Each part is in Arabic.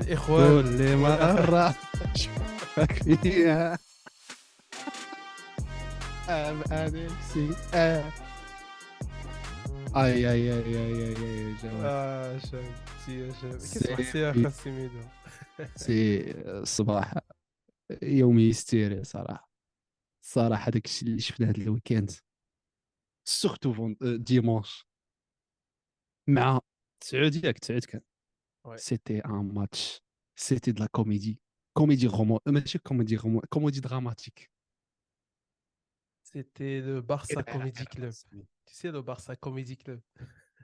الاخوان كل أشوفك فيها أبقى نفسي آه. أي أي أي أي أي أي يا جماعة. آه شاب سي يا شاب كيف أخي سيميدو سي الصباح يومي هيستيري صراحة. صراحة داك الشيء اللي شفنا هذا الويكاند. سورتو فون ديمونش. مع تسعود ياك تسعود كان. Ouais. سيتي ان ماتش سيتي دو لا كوميدي كوميدي غومو ماشي كوميدي غومو كوميدي دراماتيك سيتي لو بارسا كوميدي كلوب Tu sais, le Barça Comedy Club.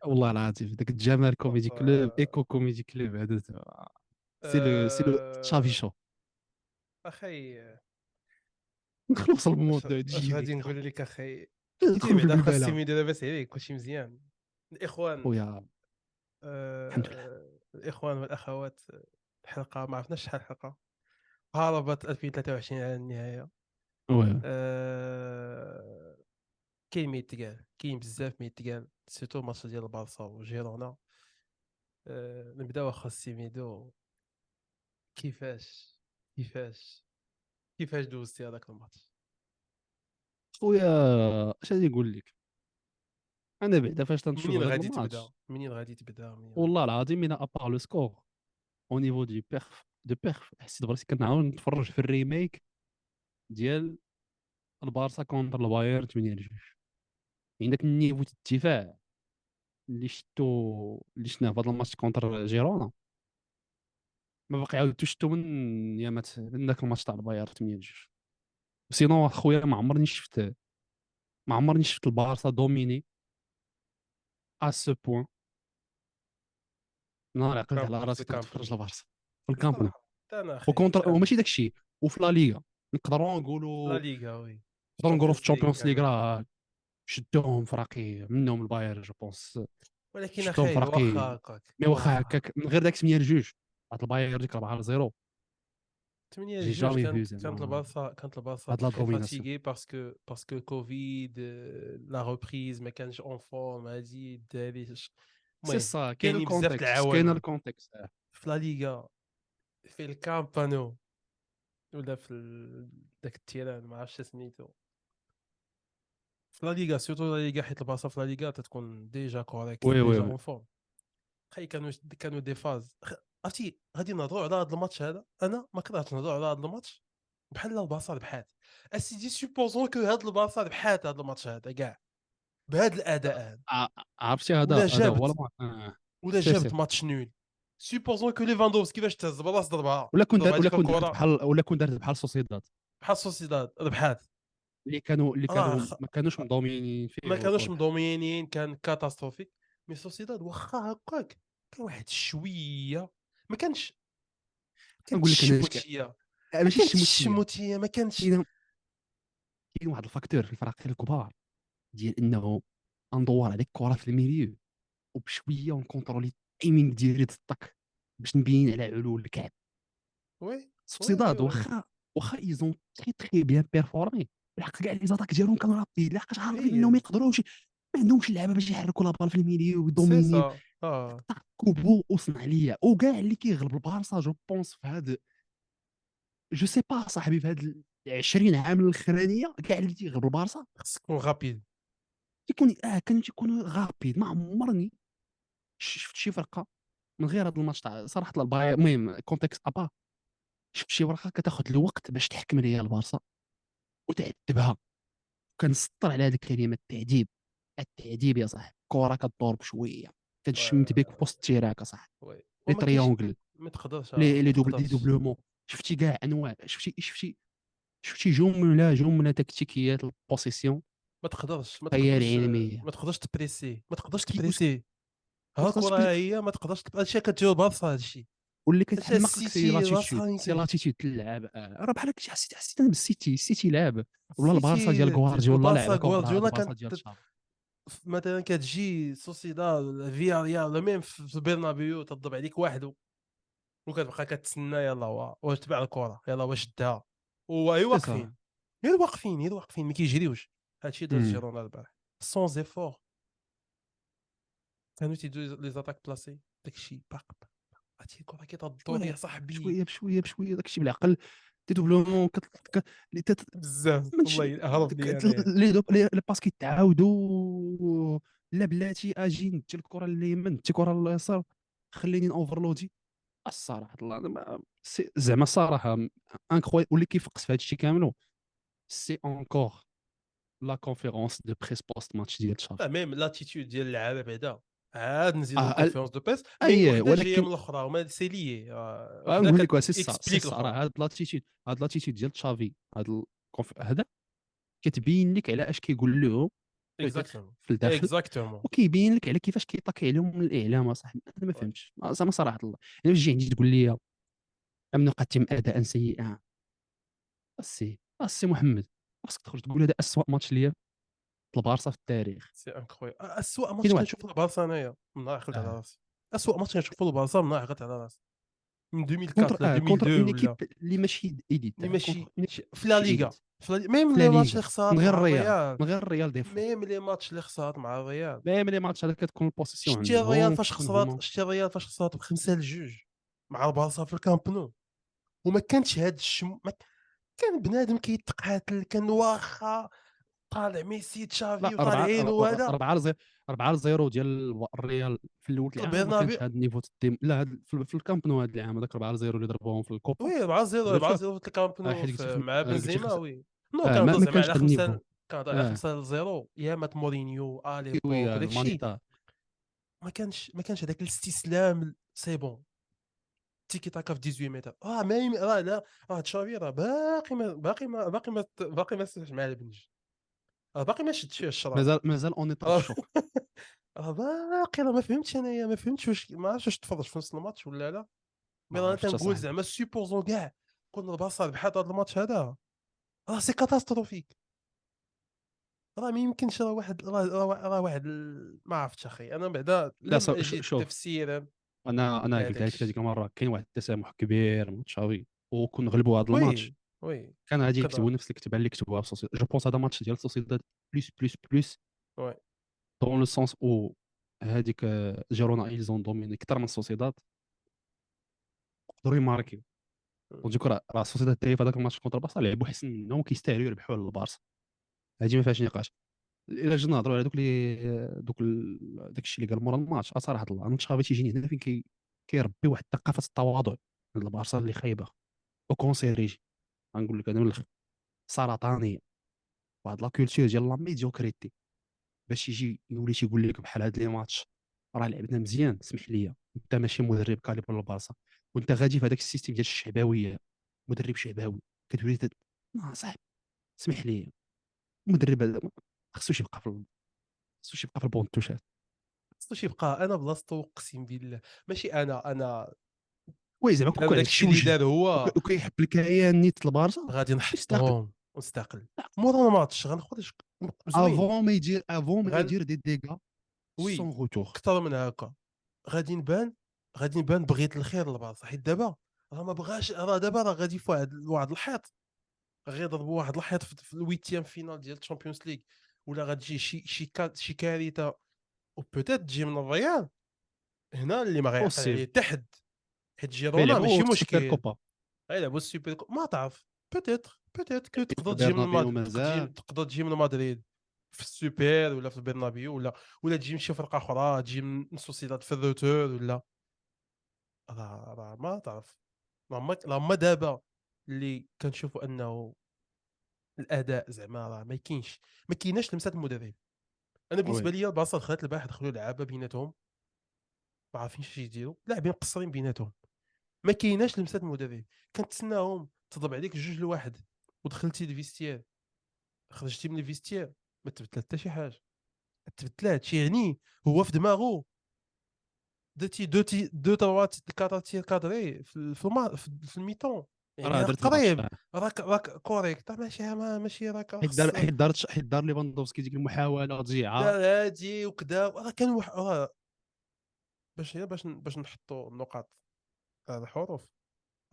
والله العظيم داك الجمال كوميدي كلوب آه. ايكو كوميدي كلوب هذا سي لو سي لو آه، تشافي شو أخي نخلص اش الموضوع اش غادي تجي نقول لك أخي ندخل في بعدا خاص البلبله سيميدو لاباس عليك كلشي مزيان الاخوان خويا آه، الحمد لله. الإخوان والأخوات الحلقة ما عرفناش شحال الحلقة هربت 2023 على النهاية. آه، كاين ما يتقال كاين بزاف ما يتقال surtout ال match ديال البارسا وجيرونا. آه، نبداو اخا سيميدو كيفاش؟ كيفاش؟ كيفاش دوزتي هذاك الماتش؟ خويا اش غادي نقول لك؟ أنا بعدا فاش تنشوف منين غادي تبدأ؟ منين غادي تبدأ؟ والله العظيم من à part le score au niveau des perfs de perf. حسيت براسي كنعاود نتفرج في ال remake ديال البارسا contre البايرن 8 لجوج يعني داك ال niveau ديال الدفاع اللي شفتو اللي شفناه في هذا ال match contre جيرونا. ما باقي عاودتو شفتو من يامات من داك الماتش تاع البايرن 8 لجوج sinon خويا ما عمرني شفت ما عمرني شفت البارسا dominée. à ce point نهار عقلت على راسي كنت. نتفرج البارسا في الكامب نو و contre وماشي داك الشيء وفي لا ليغا نقدروا لا نقولوا ليغا oui نقدروا نقولوا في الشامبيونز ليغ راه شدوهم فراقي منهم الباير je pense ولكن أخي. واخا هكاك مي واخا هكاك من غير داك 8 لجوج عاد الباير ديك 4 ل 0 8 جي جوج جامي كانت فيو كانت زعما البارسا كانت البارسا هاد لا تري دوميناسيون. فاتيغي باسكو باسكو كوفيد لا ريبريز ما كانش اون فورم هادي الدراري سي المهم سا كاين كاينين بزاف د الكونتكست كاين العوامل الكونتكست آه. في لا ليغا في الكامبانو ولا في ال- داك التيران ما عرفتش سميتو في لا ليغا surtout لا ليغا حيت البارسا في لا ليغا تتكون déjà correcte oui oui déjà oui. en forme خي كانوا كانوا des phases خ- عرفتي غادي نهضروا على هذا الماتش هذا أنا ما كرهتش نهضروا على هذا الماتش بحال البارسا ربحات اسيدي supposons que هذا البارسا ربحات هذا الماتش هذا كاع. بهذا الأداء هذا. عرفتي هذا؟ ولا هذا هو جابت. آه. ولا جابت. match nul. supposons que ليفاندوفسكي كيفاش تهز براس ضربها ولا كون ولا كون دارت. بحال ولا كون دارت بحال سوسيداد. بحال سوسيداد ربحات اللي كانوا اللي راه كانوا ما كانوش مضامنين فيه ما كانوش مضومينين كان كاتاستروفيك. مي سوسيداد واخا هكاك كان واحد شوية ما كانش. نقول لك الشموتيه ما ماشي الشموتيه ما كانتش كاين واحد الفاكتور في الفرق الكبار ديال إنه ندور عليك كرة في الميليو وبشوية ونكونترولي التايمينغ ديالي ضدك باش نبين على علو الكعب. oui سوسيداد. واخا واخا ils ont très très bien performé بالحق كاع les attaques ديالهم كانوا رابطين. لحقاش عارفين. انهم ما يقدروش ما عندهمش اللعابه باش يحركوا la balle في ال milieu ça آه. كوبو وصنع ليا وكاع اللي كيغلب البارسا je pense في هاد je sais pas صاحبي في هاد 20 عام الأخرانية كاع اللي تيغلب البارسا خصك تكون rapide تيكون آه كانوا تيكونوا rapide ما عمرني شفت شي فرقة من غير هذا الماتش تاع صراحة الباير المهم كونتكست أبا شفت شي فرقة كتاخذ الوقت باش تحكم ليا البارسا وتعذبها. كنسطر على هذه الكلمة التعذيب التعذيب يا صاحبي كرة كدور بشويه كنشمت بك في وسط التيراك صاحبي وي. لي تريونغل ما تقدرش لي لي دوبل تقدرش. دوبلومون. شفتي كاع أنواع شفتي شفتي شفتي جمله جملة تكتيكيات البوسيسيون ما تقدرش ما تقدرش. ما تقدرش تبريسي ما تقدرش تبريسي. ها الكره هي ما تقدرش هادشي كديرو البارسا هادشي. واللي السيتي سي راسها يمكن. سي لاتيتود تلعب. آه، راه بحال حسيت حسيت أنا بالسيتي السيتي لعب. ولا البارسا ديال غوارديولا البارسا لعب غوارديولا البارسا مثلا كتجي سوسيداد ولا فيا ريال ولا ميم في برنابيو تضرب عليك وحده وكتبقى كتسنى يلا وا- واش تبع الكرة يلا واش شدها وهي واقفين غير واقفين غير واقفين ما كيجريوش. هادشي مم. جيرونا البارح. سون زيفور كانوا تيدو لي زاتاك بلاسي داكشي باق. عرفتي الكرة كيتردوا يا صاحبي. بشويه بشوية بشوية داكشي بالعقل. ديدوبلومون بزاف منش- والله هرب لي لي باس كيتعاودوا لا بلاتي أجي ندي الكرة اليمين ندي الكرة اليسار خليني اوفرلودي الصراحة الله زعما الصراحه incroyable واللي كيفقس في هذا الشيء كامل c'est encore la conférence de presse post match ديال تشافي. même l'attitude ديال اللعابه بعدا عاد نزيدو آه، ال- ال conférence de presse. mais وحده جاية ولكن- من الأخرى وما سي آه، آه، وحدة نقول لك سي الص- سي الأخرى. الصراحه هاد l'attitude هاد l'attitude ديال تشافي هاد هذا كتبين لك على اش كيقول لهم exactement في الداخل exactement وكيبين لك على كيفاش كي attaquer عليهم من الإعلام اصاحبي أنا ما. فهمتش. آه، زعما صراحة الله. يعني واش تجي عندي تقول لي لم نقدم أداء سيئا السي السي محمد خاصك تخرج تقول هذا اسوء ماتش ليا. البارسا في التاريخ. c'est incroyable اسوء ماتش كنشوف البارسا انايا من نهار عقلت على آه. راسي اسوء ماتش كنشوف البارسا من نهار عقلت على راسي من 2004 contre la آه contre 2002 ou ولا اللي ماشي ايديت اللي ماشي في لا ليغا. ميم لي ماتش. اللي خسرت من غير مع الريال من غير الريال ديفو ميم لي ماتش اللي خسرت مع الريال. ميم لي ماتش هذا كتكون البوسيسيون شتي الريال فاش خسرت شتي الريال فاش خسرت بخمسة لجوج مع البارسا في الكامب نو. وما كانش هاد الشم كان بنادم كيتقاتل كان واخا. طالع ميسي تشافي وطالعين 4 وهذا 4 0 4 0 ديال الريال في الأول العام ما. كانش هذا النيفو الديم لا في الكامب نو هذا العام هذاك 4 0 اللي ضربوهم في الكوبا وي 4 0 ولا 4 شوف. 0 في الكامب آه، نو خم- مع آه، بنزيما. وي نو آه، كان ما- كانش على هاد خمسة النيفو. كان هضر على آه. 5 0 ايامات مورينيو الشيء مانيتا ما كانش ما كانش هذاك الاستسلام سي بون تيكي تاكا في 18 متر آه ما. راه لا راه تشافي راه باقي ما باقي ما باقي ما باقي ما مع البنج راه باقي ما شدش فيه الشراب مازال مازال اون ايطا آه. الشوق راه باقي راه ما فهمتش أنايا ما فهمتش واش ما عرفتش واش تفرج في نص الماتش ولا لا مي عرفتش تنقول. زعما سيبوزون كاع كون البارسا ربحات هذا الماتش هذا راه سي كاتاستروفيك راه ما يمكنش راه واحد راه واحد ما عرفتش أخي أنا بعدا لا، شوف. تفسيرا أنا أنا قلت لك. هذيك المرة كاين واحد التسامح كبير من تشافي وكون غلبوا هذا الماتش وي كان غادي. يكتبوا نفس الكتابه اللي كتبوها في جو بونس هذا ماتش ديال سوسيداد بلوس بلوس بلوس وي. دون لو سونس أو هذيك جيرونا ايزون دوميني أكثر من سوسيداد قدروا ي marquer و وديك راه راه سوسيداد تاهي في هذاك الماتش contre البارسا لعبوا احسن منهم وكيستاهلوا يربحوا على البارسا هادي ما فيهاش نقاش الا جينا نهضروا على دوك اللي دوك ال- داك الشيء اللي قال مورا الماتش صراحة الله أنا تشافي تيجيني هنا فين كي كيربي واحد ثقافه التواضع عند البارسا اللي خايبه وكونسيريجي غنقول لك أنا من الآخر سرطانيه واحد la culture ديال la médiocrité باش يجي يولي تيقول لك بحال هاد les matchs راه لعبنا مزيان سمح لي. انت ماشي مدرب كاليبر البارسا. وانت غادي في هذاك السيستم ديال الشعبويه مدرب شعبوي كتولي تد... آه صاحبي سمح لي. مدرب هذا خصوش يبقى في خصوش يبقى في البونتوشات. خصوش يبقى. أنا بلاصتو اقسم بالله ماشي أنا أنا وي زعما كون الشيء اللي دار هو وك- وكيحب الكيان نيت البارسا. غادي. نحطهم ونستقل مورا الماتش زوين افون ما يدير افون ما يدير دي ديغا وي. سون روتور أكثر من هكا. غادي نبان غادي نبان بغيت الخير للبارسا. حيت دابا راه ما بغاش راه دابا راه غادي في واحد الحيط. غادي يضربوا واحد الحيط في الويتيام فينال ديال الشامبيونز ليغ ولا غتجي شي شي شي كارثة. وبوتيت تجي من الريال. هنا اللي ما غيعقل. عليه. حتى حد حيت جيرونا ماشي مشكل. كوبا. غيلعبوا السوبر كوب ما تعرف peut-être que تقدر تجي من. تجي- تقدر تجي من مدريد في السوبر ولا في البرنابيو ولا ولا تجي من شي فرقة أخرى تجي من سوسيداد في ال retour ولا. راه راه ما تعرف. راه ما راه ما دابا اللي كنشوفوا أنه الأداء زعما راه ما كاينش ما كايناش لمسات المدرب. أنا بالنسبة. لي البارسا دخلت البارح دخلوا لعابة بيناتهم. ما عارفينش اش يديروا لاعبين مقصرين بيناتهم. ما كايناش لمسات المدرب كنتسناهم تضرب عليك جوج لواحد ودخلتي الفيستير خرجتي من الفيستير ما تبدلت حتى شي حاجة. ما تبدلاتش يعني هو في دماغه درتي دو تي دو تروا تير كادري في ال- في الما- في في الميتون. يعني راه درت قريب. راك راك كوريكت ماشي ما- ماشي راك حيت دار حيت دار حيت دار ليفاندوفسكي ديك المحاولة دار هادي وكذا راه كان واحد باش هي باش باش نحطوا النقاط. الحروف.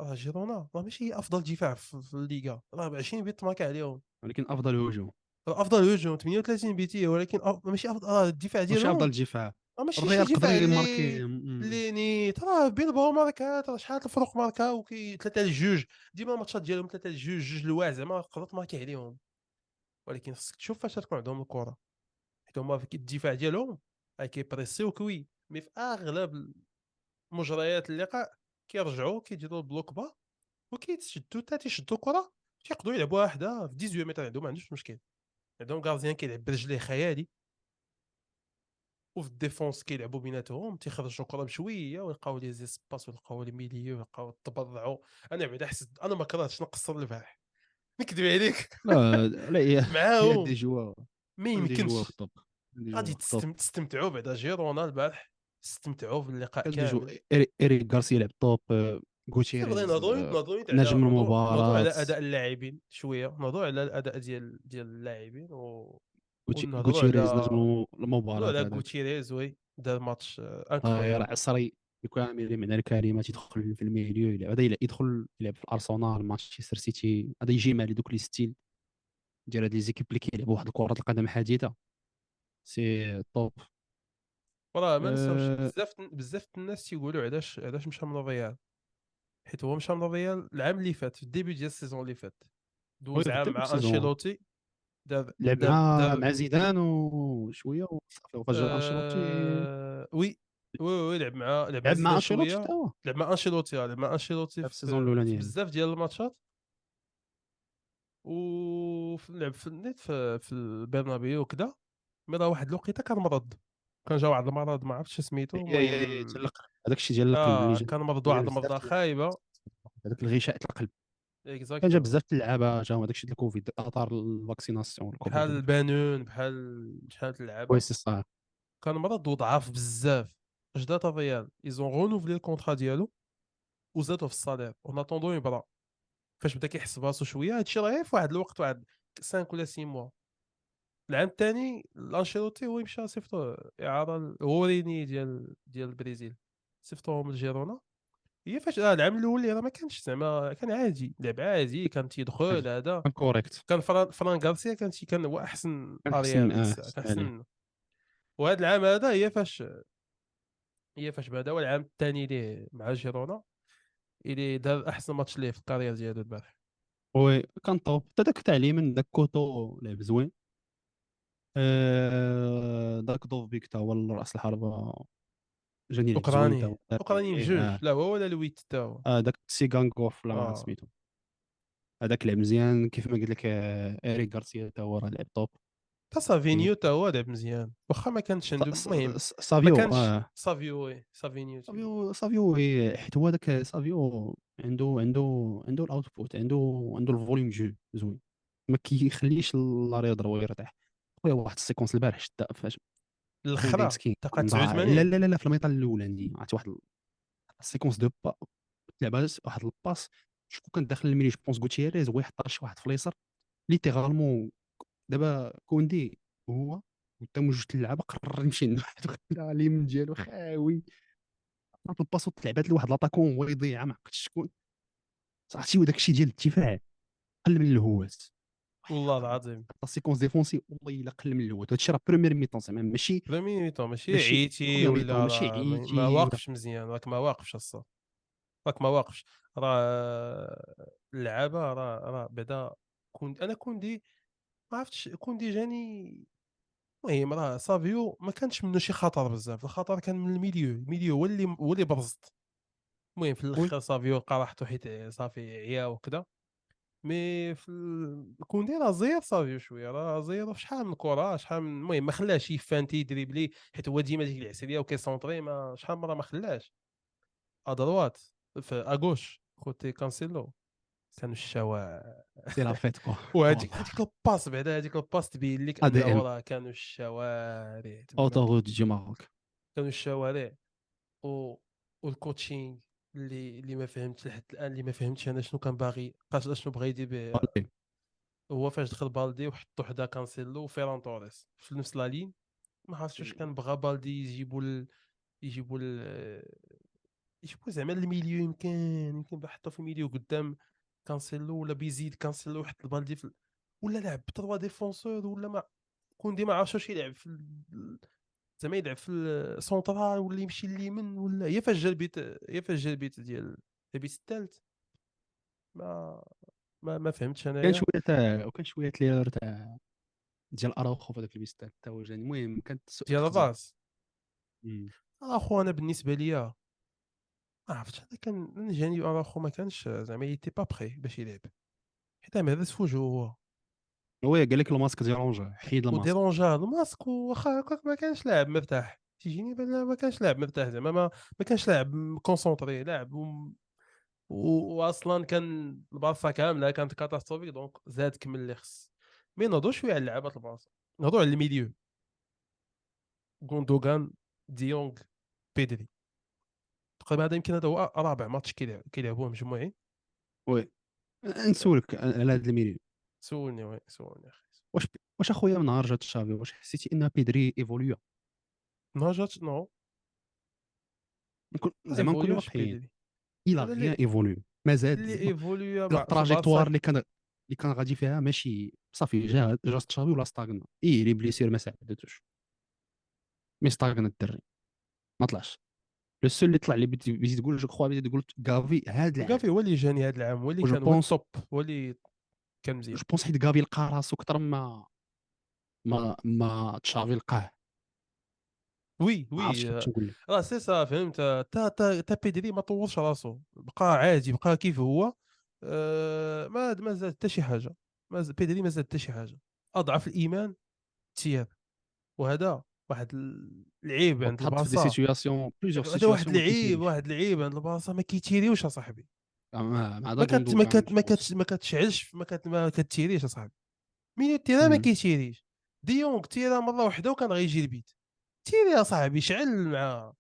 راه جيرونا راه ماشي هي أفضل دفاع في, الليغا راه ب 20 بيت ماركا عليهم. ولكن أفضل هجوم. أفضل هجوم 38 بيتي ولكن. ماشي افضل راه الدفاع ماشي ديالهم أفضل دفاع. ماشي شي دفاع اللي. اللي ميت راه بيلباو ماركات راه شحال الفرق ماركا وكي ثلاثة لجوج ديما الماتشات ديالهم ثلاثة لجوج جوج لواحد زعما تقدر تماركي عليهم. ولكن خصك تشوف فاش تكون عندهم الكرة. حيت هما في الدفاع ديالهم كيبريسيو كوي مي في أغلب مجريات اللقاء كيرجعوا كيديروا ال bloc bas وكيتشدوا حتى تيشدوا الكره تيقدروا يلعبوها وحدة في 18 متر عندهم ما عندوش مشكل. عندهم gardien كيلعب برجليه خيالي. وفي ال défense كيلعبوا بيناتهم تيخرجوا الكره بشوية ويلقاو les espaces ويلقاو les milieux ويلقاو تبرعوا أنا بعدا حسيت أنا ما كرهتش نقصر البارح نكذب عليك. لا لا معاهم. ما يمكنش. غادي تستمتعوا بعدا جيرونا البارح استمتعوا des joueurs كامل إيريك غارسيا لعب top آه، بغينا غوتيريز نهضروا آه، نجم نهضروا على. أداء اللاعبين شوية نهضروا على الأداء ديال ديال اللاعبين و غوتيريز على- نجم على هذاك. غوتيريز oui دار match incroyable عصري بكامل معنى الكلمات يدخل في ال milieu يلعب هذا يدخل يلعب في الأرسنال مانشستر سيتي هذا يجي مع دوك les styles ديال هاد les équipes اللي كيلعبوا واحد كرة القدم حديثة c'est top وراه ما نساوش أه، بزاف بزاف الناس تيقولوا علاش علاش مشى من الريال حيت هو مشى من الريال العام اللي فات في ال début ديال ال saison اللي فات. دوز عام مع. أنشيلوتي دار لعب مع مع زيدان وشوية وصافي وفجر أنشيلوتي. آه، oui oui oui لعب مع لعب مع أنشيلوتي هو. لعب مع أنشيلوتي آه، لعب مع أنشيلوتي في ال saison في الاولانيه بزاف ديال الماتشات. و لعب في نيت في, في البرنابيو وكذا mais راه واحد الوقيتة كان مرض كان جا واحد المرض ما عرفتش سميتو القلب هذاك الشيء ديال القلب آه جا كان مرض واحد المرضى خايبة. هذاك الغشاء ديال القلب كان جا بزاف اللعابة جاهم هذاك الشيء ديال الكوفيد اثار ال vaccination بحال البانون بحال شحال اللعابة. كويس الصح كان مرض وضعاف بزاف. اش دات الريال ils ont renouvelé ال contrat ديالو وزادوا في ال salaire en attendant يبرا فاش بدا كيحس براسو شوية هادشي راه غير في واحد الوقت واحد 5 ولا 6 mois العام الثاني الانشيلوتي هو مشى صيفطو إعارة الوريني ديال ديال البرازيل صيفطوه من جيرونا هي فاش آه العام الأول اللي راه ما كانش زعما كان عادي لعب عادي كان تيدخل هذا. كان correct كان فران فران غارسيا كان كان هو أحسن ديك آه، أحسن وهذا العام هذا هي فاش هي فاش بدأ. والعام الثاني ليه مع جيرونا اللي دار أحسن ماتش ليه في ال carrière ديالو البارح. oui كان top حتى داك تاع اليمين داك كوتو لعب زوين. آه، داك دوفبيك تا هو راس الحربة. جاني تا اوكراني. أوكراني إيه، بجوج. آه. لا هو ولا لويت حتى هو آه، داك سيغانغوف لا آه. سميتو. هذاك لعب مزيان. كيف ما قلت لك آه، إيريك غارسيا تا هو راه لعب top حتى سافينيو حتى هو لعب مزيان. واخا ما كانش عنده المهم ص- ما سافيو كانش آه. سافيو وي سافينيو تيقول. سافيو سافيو هي- حيت هو داك سافيو عنده عنده عنده الاوتبوت عنده عنده الفوليوم جو زوين. ما كيخليش لاري يضرب ويرتاح خويا واحد السيكونس البارح شتا فاش الاخرى مسكين دقه ضاع- 89 لا لا لا في الميطال الاولاني عرفتي واحد ال- السيكونس دو با لعبه واحد الباس شكون كان داخل الميلي جو بونس غوتيريز هو يحط شي واحد في اليسار ليتيرالمون دابا كوندي هو قدام جوج اللعابه قرر يمشي عند واحد لا اليمين ديالو خاوي. عطات الباس وتلعبات لواحد لاطاكون هو يضيعها ما عرفتش شكون. عرفتي وداك الشيء ديال الدفاع قل من الهواس والله العظيم. حتى سيكونس ديفونسي والله إلا قل من الهواس هادشي راه بريمير ميطون زعما ماشي بريمي ميتون ماشي عيتي ولا ماشي راه ما- واقفش مزيان راك ما واقفش الصا راك ما واقفش. راه اللعابة راه راه بعدا كون أنا كوندي ما عرفتش كوندي جاني المهم راه سافيو ما كانش منه شي خطر بزاف. الخطر كان من ال milieu ال milieu هو اللي هو اللي برزت. المهم في الآخر سافيو لقى راحتو حيت صافي عيا وكذا mais في ال- كوندي راه زير سافيو شوية راه زير في شحال من كرة شحال من المهم ما خلاش يفانتي يدريبلي حيت هو ديما ديك العسريه وكيسونطري ما شحال مرة ما خلاش. à droite في à gauche خوتي كانسيلو. كانوا الشوارع c'est la fête quoi وهذيك هذيك ال passe بعدا هذيك ال passe تبين لك. أنه راه كانوا الشوارع تما. autoroute du Maroc كانوا الشوارع و... وال coaching. اللي اللي ما فهمتش لحد الآن اللي ما فهمتش أنا شنو كان باغي فاش شنو بغى يدير به هو فاش دخل بالدي وحطو حدا كانسيلو وفيران توريس في نفس la ligne. ما عرفتش واش كان بغى بالدي يجيبوا ال... يجيبوا ال... يجيبوا زعما ال milieu يمكن يمكن بحطو في ال milieu قدام كانسيلو ولا بيزيد كانسيلو يحط البالدي في ولا لعب ب trois défenseurs ولا ما كوندي ما عرفش واش يلعب في زعما يلعب في السونترال ولا يمشي لليمين ولا هي فاش جا البيت هي فاش جا البيت ديال البيت الثالث؟ ما ما, ما فهمتش كان انايا شوية تاع وكان شوية تلير تاع ديال أراوخو في هذاك البيستان حتى هو جاني. المهم كانت ديال مم. اخو أنا بالنسبة ليا ما عرفتش أنا كان أنا جاني أراخو ما كانش زعما يتي با بخي باش يلعب. حيت في وجهه هو. هو قال لك الماسك ديرونجا حيد الماسك وديرونجا الماسك واخا هكاك ما كانش لاعب مرتاح. تيجيني بان ما كانش لاعب مرتاح زعما ما, ما كانش لاعب كونسونطري لاعب و... واصلا كان البارسا كاملة كانت catastrophique donc زاد كمل اللي خص. mais نهضروا شوية على لعابه البارسا. نهضروا على ال milieu. غوندوغان ديونغ بيدري تقريبا هذا يمكن هذا هو رابع ماتش كيلعب- كيلعبوه مجموعي. وي. نسولك على هذا الميليو. سولني وي سولني أخي واش واش أخويا من نهار جات تشافي واش حسيتي ان بيدري évolué؟ نهار جات non. زعما نكونوا بيدري؟ إلى هذا اللي- évolué. ما زاد ال trajectoire اللي كان اللي كان غادي فيها ماشي صافي جا جا تشافي ولا stagné. et les blessures ما ساعدتوش mais stagné الدري. ما طلعش. le seul اللي طلع اللي بدي بدي تقول je crois بدي تقول غافي هاد العام. غافي هو اللي جاني هذا العام هو اللي كان هو ال top هو اللي كان مزيان je pense حيت غافي لقى راسو كثر ما ما ما تشافي لقاه oui oui كيفاش نقول لك. آه سي سا فهمت. تا تا تا بيدري ما طورش راسو. بقى عادي بقى كيف هو. آه ما ما زاد حتى شي حاجة. ما بيدري ما زاد حتى شي حاجة. أضعف الإيمان تياب. وهذا واحد العيب عند البارسا. هذا واحد العيب واحد العيب عند البارسا. ما كيتيريوش أصاحبي. مع ما كت ما كت ما كت ما كتشعلش ما كت ما كتيريش اصاحبي مين التيرا ما مم. كيتيريش ديونغ تيرا مرة واحدة وكان غيجي البيت. تيري يا صاحبي شعل مع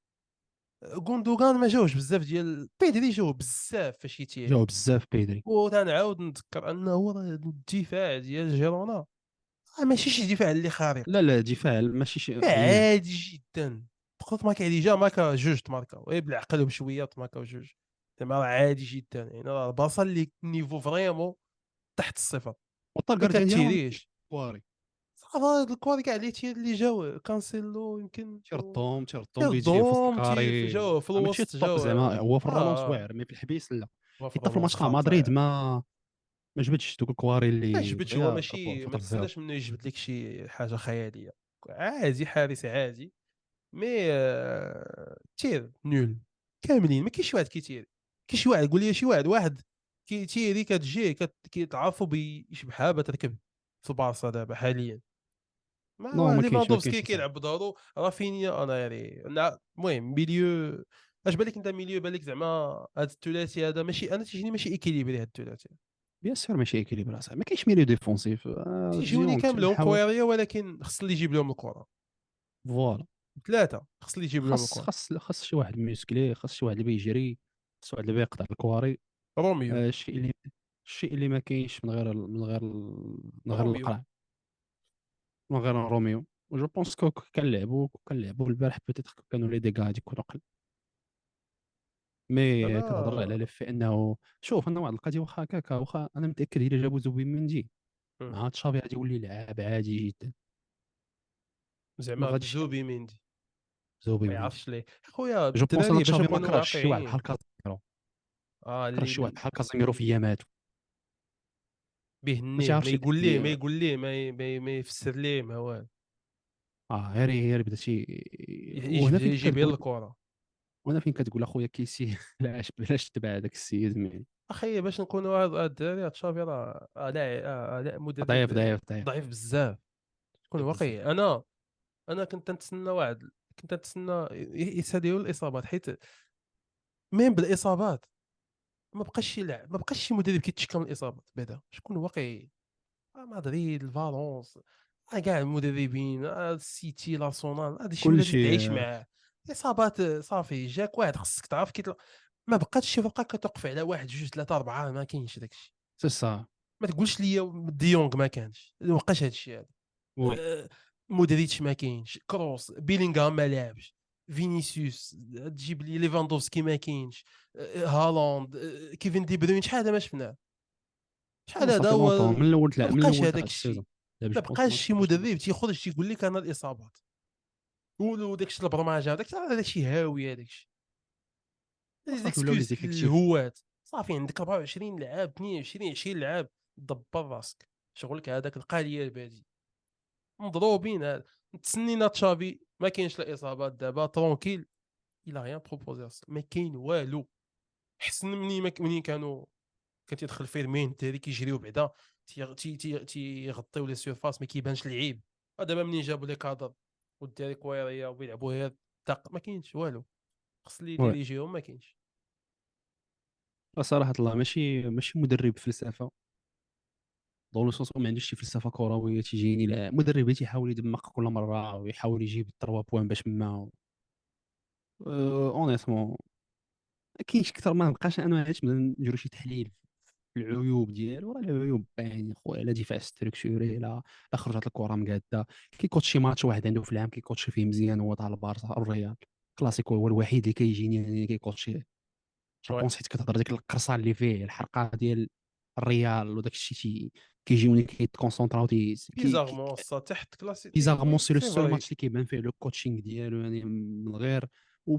غوندوغان ما جاوش بزاف ديال بيدري جاو بزاف فاش يتيري. جاو بزاف بيدري. وتنعاود نذكر أنه الدفاع ديال جيرونا. راه ماشي شي دفاع اللي خارق. لا لا دفاع ماشي شي عادي جدا. تقدر تماركا عليه جا ماركا جوج تماركا. بالعقل وبشويه تماركا جوج زعما راه عادي جدا. يعني راه البلاصه اللي نيفو فريمون تحت الصفر. وطال ما كتيريش كواري. صافي هاد الكواري كاع اللي تير اللي جاو كانسيلو يمكن تيردهم تيردهم بيجي في الكاري جاو في آه، الوسط جاو. زعما هو في الرولونس آه. واعر مي في الحبيس لا. حتى في الماتش مع مدريد. ما ما جبتش دوك الكواري اللي ما بغا هو ماشي ما تستناش منه يجبد لك شي حاجة خيالية. عادي حارس عادي. مي آه، تير نول. كاملين ما كاينش واحد كيتيري كاين شي واحد قول لي شي واحد واحد كيتيري كتجي كت- كيتعرفوا بيشبحها بتركب في البارسا دابا حاليا. ما ليفاندوفسكي كيلعب بدارو رافينيا أنا يعني المهم milieu أش بالك أنت milieu بالك زعما هذا الثلاثي هذا ماشي أنا تيجيني ماشي équilibré هذا الثلاثي. bien sûr ماشي équilibré ما كاينش milieu défensif آه، تيجوني كاملهم كويريه ولكن خص اللي يجيب لهم الكرة. voilà ثلاثة خص اللي يجيب لهم الكرة. خاص خاص شي واحد musclé خاص شي واحد اللي بيجري. واحد اللي بيقطع الكواري. روميو آه، الشيء اللي الشيء اللي ما كاينش من غير من غير من غير روميو. القرع. من غير روميو je pense كو كنلعبوا كنلعبوا البارح peut-être كانوا les dégâts غادي يكونوا قل. mais أنا- كنهضر على le fait إنه شوف أنا واحد القضية واخا هكاكا واخا أنا متأكد إلا جابوا زوبيمندي. مع تشافي غادي يولي لاعب عادي جدا. ما زعما غاديش زوبي ميندي زوبي ما يعرفش ليه. خويا جو بونس أنا تشافي ما نكونوا كرهش شي واحد بحال كازيميرو آه كره شي اللي واحد بحال كازيميرو في به النيه عارف ما يقول ليه ما يقول ليه ما ما ما يفسر ليه ما والو آه غير غير بدأ شي وهنا فين يجيب الكره وهنا فين كتقول أخويا كيسي؟ علاش بلاش تبع هذاك السيد مي أخي باش نكونوا الدراري تشافي راه آه، لاعب آه، مدرب ضعيف ضعيف ضعيف. ضعيف بزاف. كون ضعيف واقعي. أنا أنا كنت نتسنى واحد كنت نتسنى ي- يساليو الإصابات حيت ميم بالإصابات. ما بقاش يلعب ما بقاش شي مدرب كيتشكى من الإصابات. بعدا شكون واقعي؟ آه، مدريد الفالونس آه، كاع المدربين آه، السيتي لارسونال هذا الشيء اللي تعيش. معاه. الإصابات آه، صافي جاك واحد خصك تعرف كيطلع ما بقاتش شي فرقة كتوقف على واحد جوج ثلاثة أربعة ما كاينش داك الشيء سي ما تقولش لي ديونغ ما كانش. ما بقاش هذا الشيء هذا مودريتش ما كاينش كروس بيلينغهام ما لعبش فينيسيوس تجيب لي ليفاندوفسكي ما كاينش هالاند كيفن دي بروين شحال هذا ما شفناه شحال هذا هو من الأول تلعب من الأول هذاك الشيء. ما بقاش شي. مدرب تيخرج تيقول لك أنا الاصابات وداك الشيء البرمجه داك الشيء هاوي هذاك الشيء. الهوات صافي عندك 24 لعاب 22 20 لعاب دبر راسك شغلك هذاك القاليه البادي مضروبين. هاد. تسنينا تشافي ما كاينش لا إصابات دابا tranquille. il a rien proposé ما كاين والو. حسن مني منين كانوا؟ كان تيدخل فيرمين الدراري كيجريو بعدا تي- تي- تي- تيغطيو les surfaces ما كيبانش العيب. دابا منين جابوا les cadres؟ والدراري كويريه ويلعبوا غير l'attaque ما كاينش والو. خص اللي. يدير يجيهم ما كاينش. صراحة الله ماشي ماشي مدرب فلسفه dans le sens ما عندوش شي فلسفه كرويه تيجيني لا مدرب تيحاول يدمق كل مرة ويحاول يجيب 3 points باش ما honnêtement ما كاينش أكثر ما نبقاش أنا علاش نديرو شي تحليل في العيوب ديالو راه العيوب باين خويا لا دفاع structuré لا لا خرجت الكرة مقادة كيكوتش شي ماتش واحد عنده في العام كيكوتش فيه مزيان هو تاع البارسا الريال كلاسيكو هو الوحيد اللي كيجيني يعني كيكوتشي je oui. pense حيت كتهضر ديك القرصه اللي فيه الحرقة ديال الريال وداك الشيء كيجيوني كيتكونسونطراو بيزارمون سا تحت كلاسي بيزارمون سي لو سول. ماتش اللي كيبان فيه le coaching ديالو يعني من غير و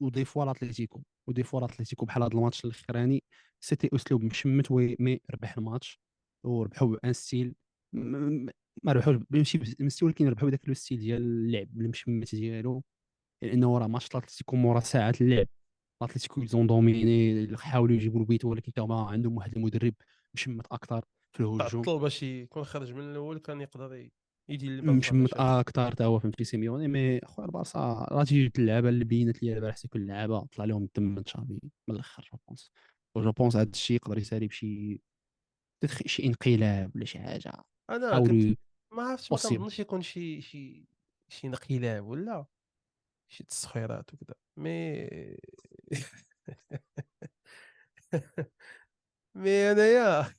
و des fois لاتليتيكو و des fois لاتليتيكو بحال هذا الماتش الأخراني c'était اسلوب مشمت oui mais ربح الماتش. وربحوا ب un style ما ربحوش ماشي ب style ولكن ربحوا بداك le style ديال اللعب المشمت ديالو. لأنه راه ماتش لاتليتيكو مورا ساعات اللعب. لاتليتيكو ils ont dominé حاولوا يجيبوا البيت ولكن تا هما عندهم واحد المدرب مشمت أكثر في الهجوم تعطل باش يكون خرج من الأول كان يقدر يدير مشمت أكثر تا هو فهمتي سيميوني mais خويا البارسا راه تيجي اللعابة اللي بينت لي حتى كل لعابه طلع لهم الدم من تشافي من الأخر je pense je pense هذا الشيء يقدر يسالي بشي شي انقلاب ولا شي حاجة. أنا كنت ما عرفتش ما. كنظنش يكون شي شي شي انقلاب ولا شي تسخيرات وكذا مي مي أنايا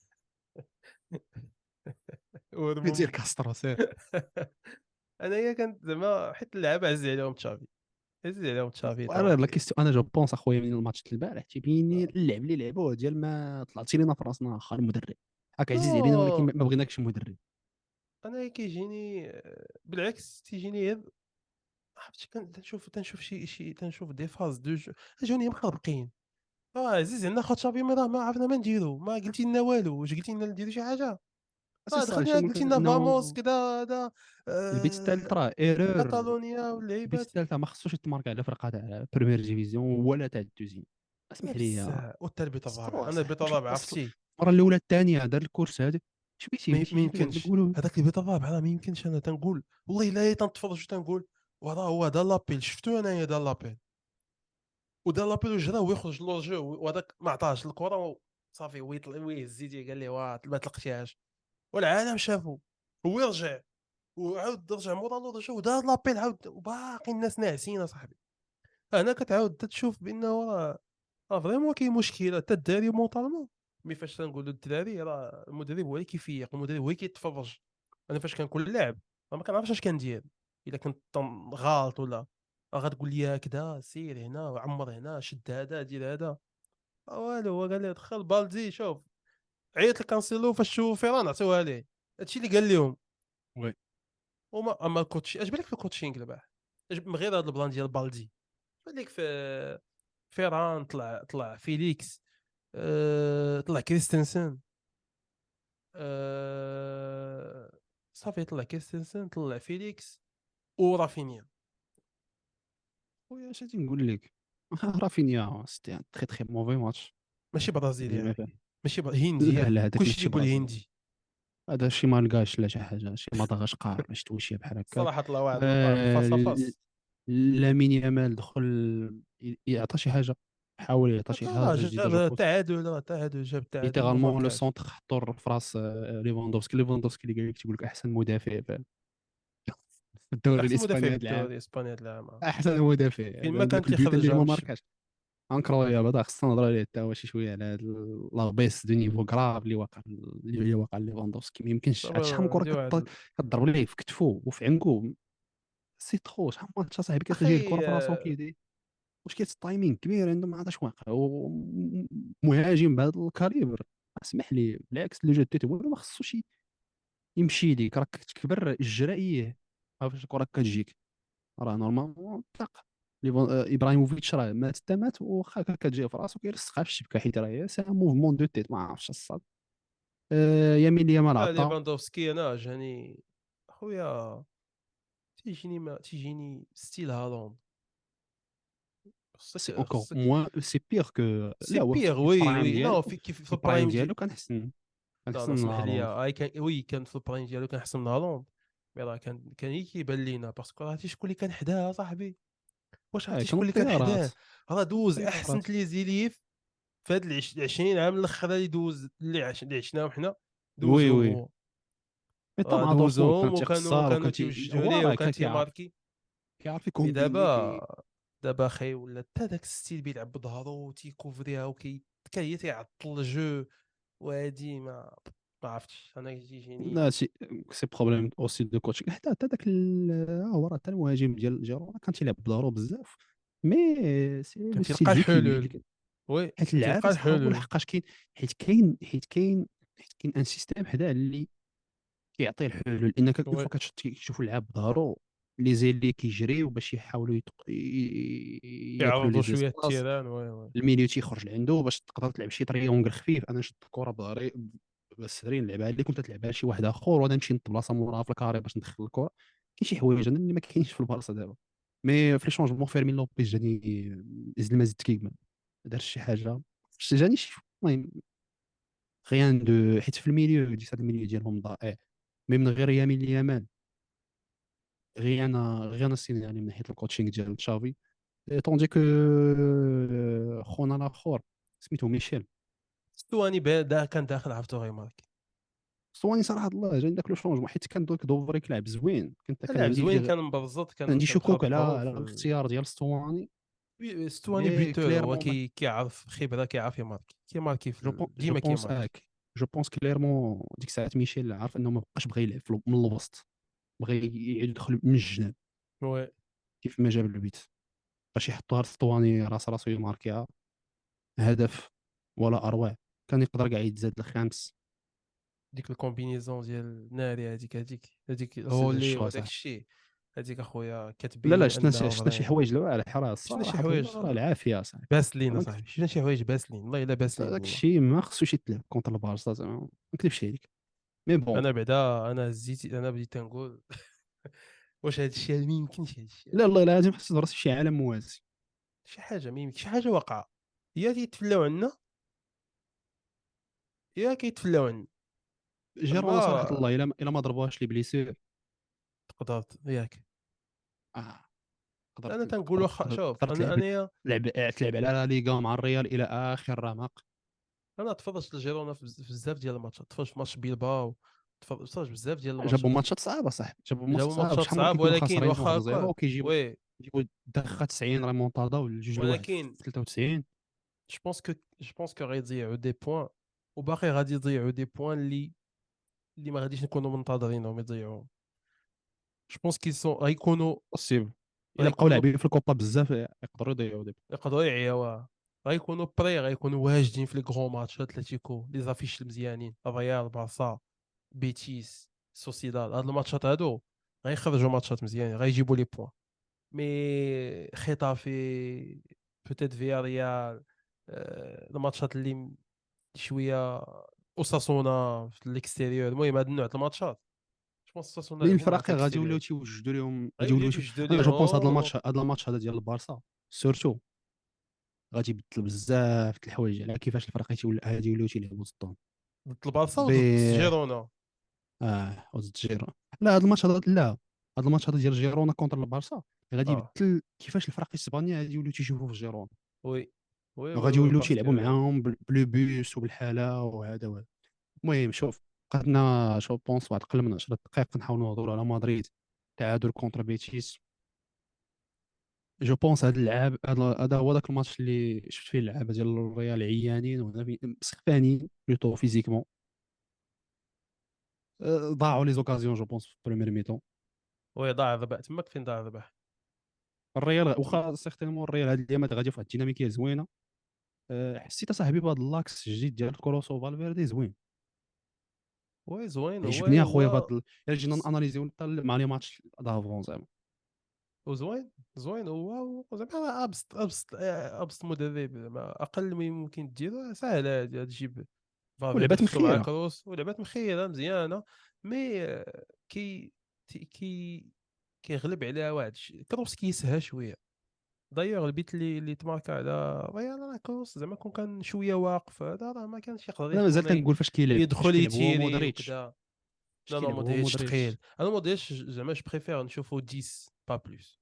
ورموم- دير كاسترو سير انايا كنت زعما حيت اللعابه عز عليهم تشافي عز عليهم تشافي أنا لا. كيستو أنا جو بونس أخويا من الماتش ديال البارح تيبين لي اللعب اللي لعبوه ديال ما طلعتي لينا في راسنا اخر المدرب. هاك عزيز علينا ولكن ما- بغيناكش مدرب. أنا كيجيني بالعكس تيجيني غير عرفتي تنشوف تنشوف شي شي تنشوف des phases de jeu جوني مخربقين آه عزيز عندنا خاطر شافي ما راه ما عرفنا ما نديرو ما قلتي لنا والو واش قلتي لنا نديرو شي حاجة؟ دخلنا شي قلتي ممكن لنا إنه فاموس كذا هذا البيت الثالث راه erreur كاتالونيا البيت واللعيبات الثالث ما خصوش يتمارك على فرقة تاع première division ولا تاع ال deuxième. اسمح لي وحتى البيت الرابع. أنا البيت الرابع عرفتي المره الأولى الثانية دار ال course هذا. اش بغيتي ما يمكنش هذاك البيت الرابع راه ما يمكنش أنا تنقول. والله الا تنتفرج تنقول؟ وراه هو دار l'appel. شفتو انايا دار l'appel؟ ودار l'appel وجرا ويخرج le jeu وهذاك ما عطاهش الكرة صافي ويطلع ويهز يديه قال لي واه ما تلقتيهاش والعالم شافو هو رجع وعاود رجع مورا le jeu ودار l'appel عاود وباقي الناس ناعسين اصاحبي هنا كتعاود تشوف بأنه راه راه vraiment كاين مشكلة حتى الدراري mentalement. mais فاش تنقولوا الدراري راه المدرب هو اللي كيفيق المدرب هو اللي كيتفرج. أنا فاش كنكون لاعب ما كنعرفش اش كندير. إلا كنت غلط ولا غتقول لي هكذا سير هنا وعمر هنا شد هذا دير هذا. والو هو قال لي دخل بالدي شوف. عيط لكانسيلو فاش شوف فيران عطيوها ليه. هادشي اللي قال لهم oui. وما أما ال coach اش بالك في ال coaching اش- من غير هذا ال plan ديال بالدي. بالك في فيران طلع طلع فيليكس آه، طلع كريستنسن آه، صافي طلع كريستنسن طلع فيليكس ورافينيا خويا اش غادي نقول لك رافينيا c'était un très très mauvais match ماشي برازيلي. ماشي. هندي لا هذاك كلشي تيقول. هندي هذا شي مالغاش لا شي حاجة شي مدغشقر ما شفتوش شي بحال هكا صراحة طلع واحد آه، لامين يامال دخل يعطى شي حاجة حاول يعطى شي حاجة جديده جو جاب. تعادل تعادل جاب تعادل littéralement le. centre حطو في راس آه، ليفاندوفسكي ليفاندوفسكي اللي قال لك تيقول لك احسن مدافع في الدوري الاسباني هذا العام آه. احسن مدافع فين ما ما يخرجهمش. ماركاش incroyable هذا خصنا نهضروا عليه حتى هو شي شوية على هاد la baisse de niveau grave اللي واقع اللي واقع ليفاندوفسكي. ما يمكنش عاد شحال من كره كضرب ليه في كتفو وفي عنقو. c'est trop شحال من ماتش صاحبي كتجي الكرة في راسو. كيدي واش كاين ال timing كبير عنده ما عرفتش واقع ومهاجم بهذا ال calibre. اسمح لي بالعكس le jeu tête هو ما خصوش يمشي ليك راك تكبر الجرائيه عرفت الكرة كتجيك. راه normalement طاق إبراهيموفيتش راه مات حتى مات واخا هكا كتجي في راسو كيرسخها في الشبكه حيت راه هي c'est un mouvement de tête ما عرفتش الصاد. آه، يمين يامال لا عطا. ليفاندوفسكي أنا جاني خويا تيجيني ما تيجيني ستيل هالاند سي اونكور موان سي بيغ كو سي بيغ وي وي نو في كيف في البرايم ديالو لا من سمح لي كان وي كان في البرايم ديالو كان احسن من هالاند مي راه كان كان كيبان لينا باسكو عرفتي شكون اللي كان حداه صاحبي. واش عرفتي كانوا شكون اللي كان حداه راه دوز أحسن الطيارات تليزيليف في هاد العش- 20 عام الأخر اللي دوز اللي عش- اللي عشناهم حنا oui oui. mais مع دورتموند دوزهم كان وكانوا كانوا ليه وكان تيماركي كيعرف كي دابا دابا خاي ولا حتى داك ال style بيلعب بظهرو تيكوفريها وكي كان هي تيعطل ال jeu. وهادي ما ما عرفتش أنا تيجيني لا سي سي بروبليم أوسي دو كوتشينغ حتى حتى داك ها هو راه حتى المهاجم ديال جيرونا كان تيلعب بظهرو بزاف. mais c'est je الحلول oui حيت هو الحلول لحقاش كاين حيت كاين حيت كاين حيت كاين un système حدا اللي كيعطي الحلول. لأنك fois كتشوفوا اللعاب بظهرو les ailiers كيجريو باش يحاولوا يتق- ي- ي- ياكلوا لي يعرضوا شوية ال terrain. oui oui. ال milieu تيخرج لعندو باش تقدر تلعب شي triangle خفيف. أنا نشد الكره بظهري بالسري نلعبها لك وانت تلعبها لشي واحد آخر وأنا نمشي نبلاصه موراها في ال carré باش ندخل الكره كاين شي حوايج أنا اللي ما كاينش في البارسا دابا. مي في لي شونجمون فيرمين لوبيز جاني زد ما زد كيك ما دارش شي حاجة. شي جاني شي المهم غيان دو حيت في الميليو ديك الميليو ديالهم ضائع. مي من غير يمين يامال غيان غيان السين يعني من ناحية الكوتشينغ ديال تشافي. طوندي كو خونا الآخر سميتو ميشيل. ستواني دا كان داخل عرفتو غيماركي ستواني صراحة الله جاني داك le changement حيت كان دوك دوفريك لعب زوين. كنت كان زوين كان مبرزط كان عندي شكوك على على الاختيار ديال oui، ستواني buteur هو كيعرف خبرة كيعرف يماركي كيماركي في ديما كيماركي je pense clairement ديك الساعات ميشيل عارف إنه ما بقاش بغى يلعب من الوسط. بغى يدخل من الجناب oui. كيف ما جاب البيت. باش يحطوها لستواني راس راسو يماركيها هدف ولا أروع. كان يقدر كاع يتزاد الخامس ديك ال combinaison ديال الناري هذيك هذيك هذيك الشغل وداك. الشيء. هذيك أخويا كاتبين لا لا شفنا شفنا شي. حوايج الحراره شفنا شي حوايج. العافية صاحبي باسلين صاحبي شفنا شي حوايج باسلين والله إلا باسلين داك والله. الشيء ما خصوش يتلعب contre البارسا زعما ما نكذبش عليك. mais bon. أنا بعدا أنا زيت أنا بديت نقول واش هذا الشيء ما يمكنش هذا الشيء. لا الله لازم حس راسي في شي عالم موازي. شي حاجة ما يمكن شي حاجة واقعة. يا كيتفلاو عنا يا كيتفلاو ما- صراحة الله إلا إلا ما ضربوهاش les blessures. تقدر ياك. آه. أنا تنقول واخا شوف أنا أنا لعب تلعب على لا ليغا مع الريال إلى آخر رمق. أنا تفرجت لجيرونا في بز- في بزاف ديال الماتشات تفرجت في ماتش بيلباو. تفرجت بزاف ديال الماتشات جابوا ماتشات صعبة صح جابوا ماتشات صعبة. ولكن واخا 1-0 هكا وكيجيبوا oui. يجيبوا دخه 90 ريمونتادا والجوج لواحد ولكن في 93 je pense que je pense que غيضيعوا des points وباقي غادي يضيعوا des points اللي اللي ما غاديش نكونوا منتظرينهم يضيعوهم je pense qu'ils sont غيكونوا possible إلا بقاو لاعبين في الكوبا بزاف يقدروا يضيعوا des يقدروا يعياوها غيكونوا prêts غيكونوا واجدين في les gros matchs أتلتيكو les affiches المزيانين الريال بارسا بيتيس سوسيداد. هاد الماتشات هادو غيخرجوا ماتشات مزيانين غيجيبوا les points. mais خيطافي peut-être فيا ريال آه، الماتشات اللي شوية اوساسونا في ال extérieur. المهم هاد النوع د الماتشات. اوساسونا الفرق غادي. يوليو تيوجدوا لهم غادي يوليو je pense هذا. الماتش هذا الماتش هذا ديال البارسا surtout غادي يبدل بزاف د الحوايج. على كيفاش الفرق غادي يوليو تيلعبوا ضدهم ضد البارسا وضد جيرونا. آه وضد جيرونا لا هذا الماتش هذا لا هذا الماتش هذا ديال جيرونا contre البارسا. غادي آه. يبدل كيفاش الفرق الاسبانيه غادي يوليو تيشوفوا في جيرونا. oui. oui غادي oui، يوليو تيلعبوا معاهم بال- bloc bas وبالحالة وهذا وهذا. المهم شوف قدنا شوف pense واحد أقل من 10 دقائق نحاولوا نهضروا على مدريد. تعادل contre بيتيس. je pense هذا اللعاب هذا هو ذاك الماتش اللي شفت فيه اللعابة ديال الريال عيانين وهنا سخفانين plutôt physiquement. أه، ضاعوا les occasions je pense في ال première mi-temps oui ضاع الربح تماك فين ضاع الربح الريال واخا certainement الريال هاد الايامات غادي في واحد الديناميكية زوينة. حسيت أصاحبي بهذا اللاكس الجديد ديال كروس وفالفيردي زوين. oui زوين عجبني اخويا ال- الا جينا اناليزيو حتى مع les matchs d'avant زعما. وزوين زوين هو زعما أبسط أبسط أبسط مدرب زعما. أقل ما يمكن ديرو ساهل هادي تجيب ولعبات مخيرة. كروس ولعبات مخيره مزيانة مي آه، كي كي كيغلب عليها واحد كروس كيسها شوية. دايوغ البيت اللي اللي تماركا على ريال راه كروس زعما كون كان شوية واقف هذا راه ما كانش يقدر أنا مازال كنقول فاش كيلعب يدخل يتيري لا لا مودريتش. ثقيل أنا مودريتش زعما je préfère نشوفو 10 pas plus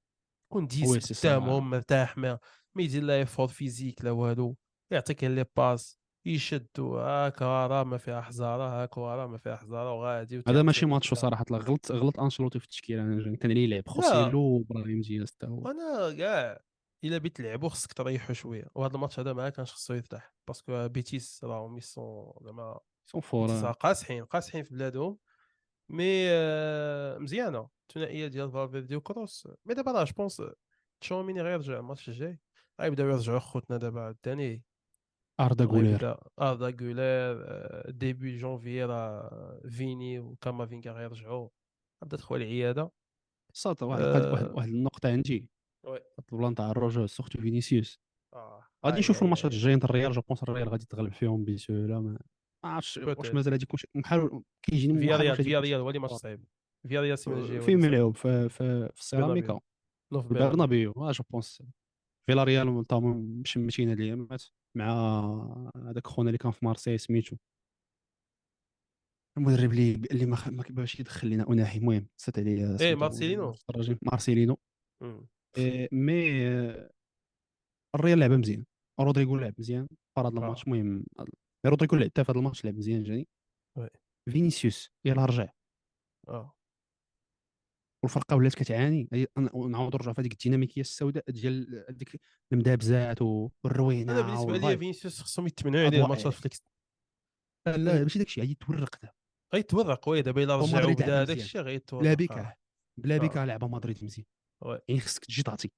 que 10 oui c'est ça. قدامهم مرتاح ما ما يدير لا effort physique لا والو يعطيك les passes يشدو هاكا راه ما فيها حزاره هاكا راه ما فيها حزاره وغادي هذا ماشي ماتشو. صراحة غلط غلط انشلوتي في التشكيل أنا كان اللي يلعب خوسيلو وابراهيم دياز حتى هو وأنا كاع إلا بغيت تلعبو خصك تريحو شوية وهذا الماتش هذا ما كانش خصو يفتح parce que بيتيس راهم ils sont زعما sont بيتيس forts راه قاصحين قاصحين في بلادهم mais آه، مزيانة. الثنائية ديال فالفيردي وكروس mais دابا راه je pense تشاوميني غيرجع الماتش الجاي. غيبداو يرجعوا خوتنا دابا عاوتاني أردا غولير أردا غولير début janvier راه fini وكامافينغا غيرجعوا غدا تدخل العيادة. صات واحد واحد آه. النقطة عندي. ال plan تاع الرجوع surtout فينيسيوس. آه. غادي نشوفوا الماتشات. الجايين تاع الريال je pense الريال غادي تغلب فيهم بسهولة ما ما عرفتش واش. مازال غادي يكون شي- محال كيجيني واش فيا يكون شي- ريال هو اللي ماتش صعيب. فيا ريال السيمانه الجايه صعيب. يلعب في في في السيراميكا في في برنابيو. آه je pense. فيا ريال مشمتين هاد الايامات مع هذاك خونا اللي كان في مارسيل سميتو. المدرب اللي اللي ما ما يدخل لنا أناحي المهم نسيت عليه سميتو، مارسيلينو. مارسيلينو. mais آه، الريال لعب مزيان رودريغو لعب مزيان في هذا الماتش المهم mais رودريغو لعب حتى في هذا الماتش لعب مزيان جاني. فينيسيوس يلاه رجع آه والفرقة ولات كتعاني نعاود نرجع في هذيك الديناميكية السوداء ديال هذيك المدابزات والروينة أنا بالنسبة لي. فينيسيوس خصهم يتمنعوا عليه الماتشات. فليكس لا لا ماشي داكشي غادي يتورق دابا غيتورق oui دابا إلا مدريد بدا هذاك. الشيء غيتورق بلا آه. بكا بلا آه. بكا لعبه مدريد مزيان. يعني خصك تجي تعطي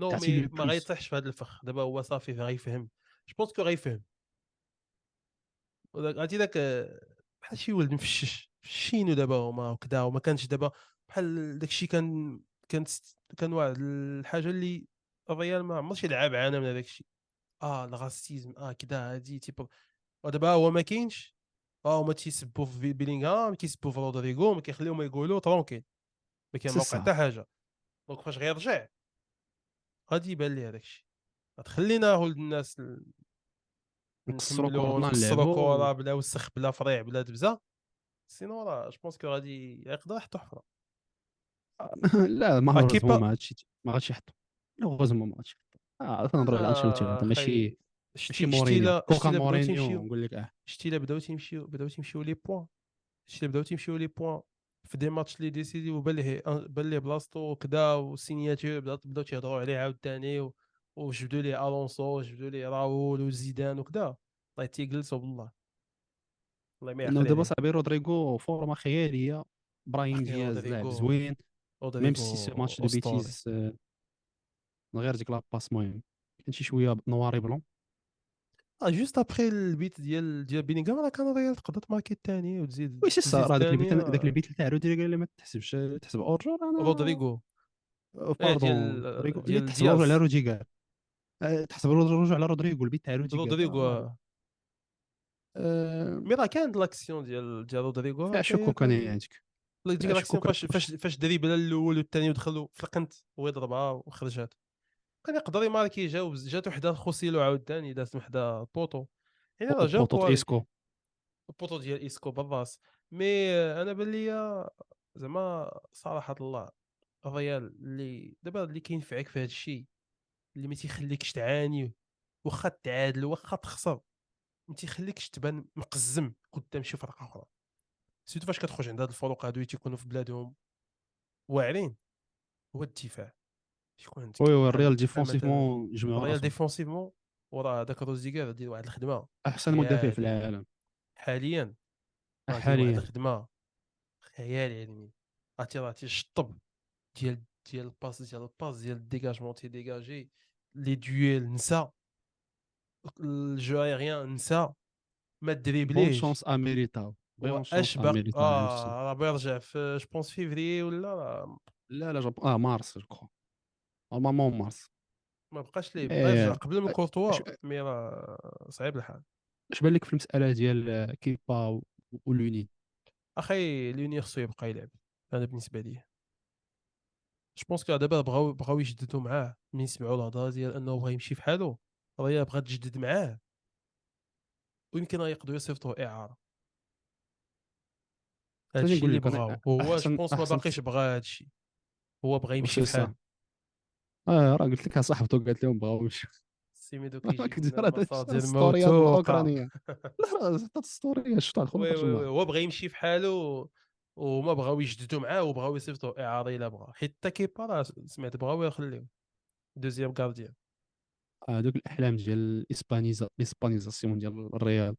non mais ما. غيطيحش في هذا الفخ. دابا هو صافي غيفهم je pense que غيفهم عرفتي آه، بحال شي ولد مفشش فشينو دابا هما وكذا وما كانش دابا بحال داكشي كان كانت كان واحد الحاجة اللي الريال ما عمرش يلعب عانى من هذاك الشيء آه ال racisme آه كذا هادي type. ودابا هو ما كاينش. آه هما تيسبوا في بيلينغهام كيسبوا في رودريغو ما كيخليهم يقولوا tranquille ما سا. حتى حاجة. donc فاش غيرجع غادي يبان ليه هذاك الشيء. غتخلينا ولد الناس ال- نقصروا نلعبوا. كره بلا وسخ بلا فريع بلا دبزة. sinon راه je pense que غادي يقدر يحطو حفرة. لا ما هو ما غاديش ما غاديش يحطوا heureusement ما غاديش يحطوا آه تنهضروا على انشيلوتي هذا ماشي شتي مورينيو. كوكا مورينيو نقول لك آه. شتي لا بداو تيمشيو بداو تيمشيو لي بوان. شتي لا بداو تيمشيو لي بوان. في دي ماتش اللي ديسيدي وبان ليه بان ليه بلاصتو وكذا وسينياتور بداو بداو تيهضروا عليه عاوتاني وجبدوا ليه ألونسو وجبدوا ليه راول وزيدان وكذا الله تيجلسوا بالله. الله ما يعقل دابا صاحبي رودريغو فورما خيالية إبراهيم دياز لاعب زوين ميم سي سو ماتش دو. بيتيز آه، من غير ديك لاباس المهم كان شي شوية نواري بلون. juste après البيت ديال ديال بيلينغهام راه كان الريال تقدر تماركي الثاني وتزيد راه داك الثاني، البيت داك آه. البيت تاع رودريغو اللي ما تحسبش تحسب hors-jeu أنا رودريغو. آه، pardon ديال- رودريغو. ديال تحسب. على آه، تحسب رودريغو على رودريغو البيت تاع رودريغو آه، آه. آه، mais راه كانت l'action ديال ديال رودريغو راه فيها حتى هي شكو كان كان- عندك. ديك l'action فاش فاش فاش دريبلا الأول والثاني ودخلوا في القنت يضربها وخرجات كان يقدر يماركي جاوب جات وحدة خوسيلو عاوتاني دازت وحدة بوطو. يعني راه جاو بوطو. إيسكو. البوطو ديال إيسكو بالراس mais أنا بان ليا زعما صراحة الله الريال اللي دابا اللي كينفعك في هذا الشيء اللي ما تيخليكش تعاني واخا تعادل واخا تخسر ما تيخليكش تبان مقزم قدام شي فرقة أخرى. surtout فاش كتخرج عند هاد الفروق هادو اللي تيكونوا في بلادهم واعرين. هو الدفاع. يكون عندك وي وي الريال ديفونسيفمون جمعوا الريال ديفونسيفمون وراه داك روزيغر دير واحد الخدمه احسن مدافع في. العالم حاليا دير واحد حاليا الخدمه خيال علمي عرفتي راه تيشطب ديال ديال الباس ديال الباس ديال الديجاجمون تيديجاجي لي دويل نسى الجو ايريان نسى ما دريبليش بون شونس اش بقى لميليتاو آه راه بيرجع في je pense février ولا لا لا جاب آه مارس je normalement مارس ما بقاش ليه. بقى يرجع قبل من كورتوا mais راه صعيب الحال. اش بان لك في المسألة ديال كيبا ولونين أخي لونين خصو يبقى يلعب أنا بالنسبة لي je pense que دابا بغاو بغاو يجددوا معاه. من سمعوا الهضرة ديال أنه بغا يمشي في حاله راه بغا تجدد معاه. ويمكن يقدروا يصيفطوه إعارة. هادشي اللي بغاو. وهو je pense ما باقيش بغا هادشي. هو بغا يمشي صح. آه راه قلت لك صاحبته قالت لهم بغاو يمشيو سيميدو الموت وقع. الاوكرانيه لا راه حتى ال story شفتها الترجمه هو بغا يمشي في حاله وما بغاو يجددوا معاه وبغاو يصيفطوا اعاره الا بغا حيت حتى كيبا راه سمعت بغاو يخليو. deuxième gardien هذوك الأحلام ديال الاسبانيزا الاسبانيزاسيون ديال الريال.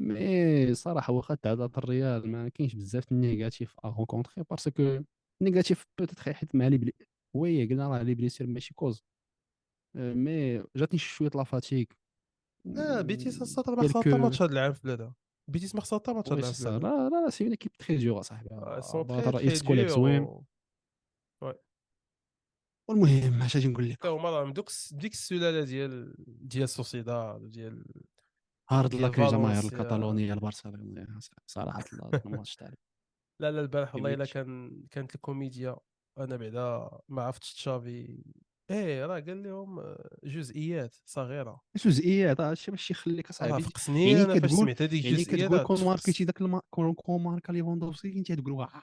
مي صراحة واخا تعدات الريال ما كاينش بزاف النيجاتيف ا رونكونتخي باسكو نيجاتيف بوتيت حيت مع لي بلي وي قلنا راه لي بليسير ماشي كوز. أه، مي جاتني شوية لا فاتيك آه بيتيس السطر ما خسر حتى ماتش هذا العام في بلادها بيتيس ما خسر حتى ماتش هذا العام في بلادها لا لا لا سي اون ايكيب تخي ديور اصاحبي آه، تري الرئيس تري كوليب ديور زوين والمهم اش غادي نقول لك. هما راه من دوك ديك السلالة ديال ديال سوسيداد ديال hard luck لجماهير فالنسيا. الكتالونيه البرشلونية صراحة الماتش تاع لا لا البارح والله إلا. كان كانت الكوميديا. أنا بعدا ما عرفتش تشافي. إيه راه قال لهم آه، جزئيات صغيرة. جزئيات هادشي باش يخليك راه اصاحبي فوق سنين يعني أنا فاش كتقول- سمعت هذيك يعني الجزئيات كتقول كون. ماركيتي داك الما... كون كون ماركا ليفاندوفسكي انت تقول واه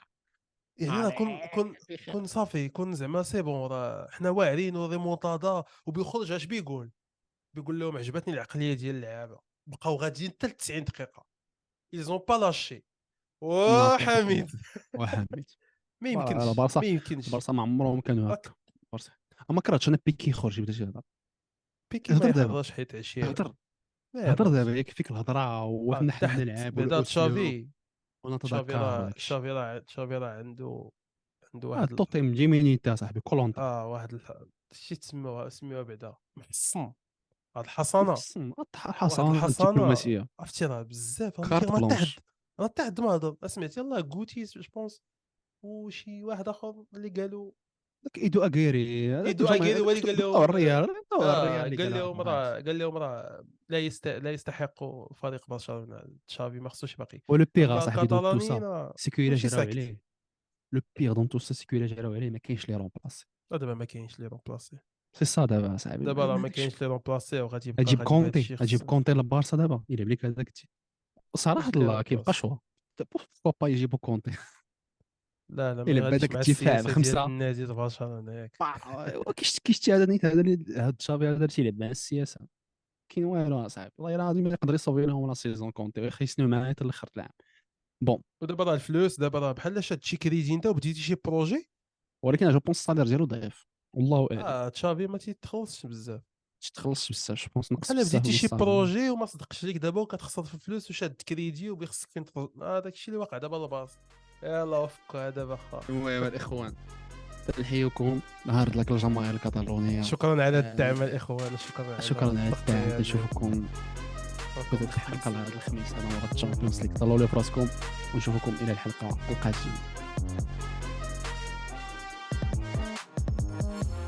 يعني راه كون كون كون صافي كون زعما c'est bon راه حنا واعرين وريمونتادا وبيخرج اش بيقول؟ بيقول لهم عجبتني العقلية ديال اللعابة. بقاو غاديين حتى ل 90 دقيقه ils ont pas lâché وحميد وحميد. ما يمكنش برصة- ما يمكنش. البارسا ما عمرهم كانوا هكا برصة. أما كرهتش أنا بيكي يخرج يبدا شي هضرة. بيكي ما. يحضرش حيت عشيه هضر ما هضر يهضرش. دابا يكفيك الهضرة وحنا حنا نلعب بعدا تشافي. ونتذكر. تشافي راه تشافي راه عنده عنده واحد ال- التوتيم جيمينيتا صاحبي كولونتا آه واحد. شي تسموها سميوها بعدا. محصن هاد الحصانة. الحصانة الحصانة. الدبلوماسية. عرفتي راه بزاف. راه كارت راه تحت. ما هضر سمعت يلاه غوتي جو بونس. وشي واحد آخر اللي قالوا إيدو اغيري الجماعة- أغيري هو اللي قال لهم- الريال آه قال لهم راه قال لهم راه لا يست... لا يستحق فريق برشلونة تشافي ما خصوش باقي. و le pire صاحبي dans tout الكاتالونيين ça راه c'est que الا ماشي جراو. عليه. le pire dans tout ça c'est que الا جراو عليه ما كاينش لي remplacer لا دابا ما كاينش لي remplacer سي سا دابا صاحبي. دابا راه ما. كاينش لي remplacer وغادي يبقى غادي كونتي خص- كونتي للبارسا دابا يلعب لك هذاك صراحة الله كيبقى؟ شوا pourquoi pas يجيبوا كونتي؟ لا لا بداك مع الدفاع. ديال النادي برشلونه ياك كيش كيشتي هذا نيت هذا هاد تشافي هذا تيلعب مع السياسة. كاين والو اصاحبي والله العظيم يقدر يصوبي لهم la saison كونتي ويخيسنوا معاه حتى لاخر العام. bon ودابا راه الفلوس دابا راه بحال شاد شي كريدي انت وبديتي شي projet. ولكن je pense ال salaire ديالو ضعيف. والله أعلم. آه تشافي ما تيتخلصش بزاف. تخلص بزاف je pense نقص بزاف بديتي شي. projet وما صدقش ليك دابا وكتخسر في الفلوس وشاد كريدي وبيخصك فين تخرج آه داكشي اللي واقع دابا البارصا. يلا وفقوا دابا خا المهم الإخوان. تنحييكم hard luck الجماهير الكتالونيه شكرا على آه، الدعم الإخوان شكرا على شكرا على الدعم. ديال- نشوفكم في الحلقة هذا الخميس. أنا ورا ال Champions League طلعوا لي فراسكم. ونشوفكم إلى الحلقة القادمة.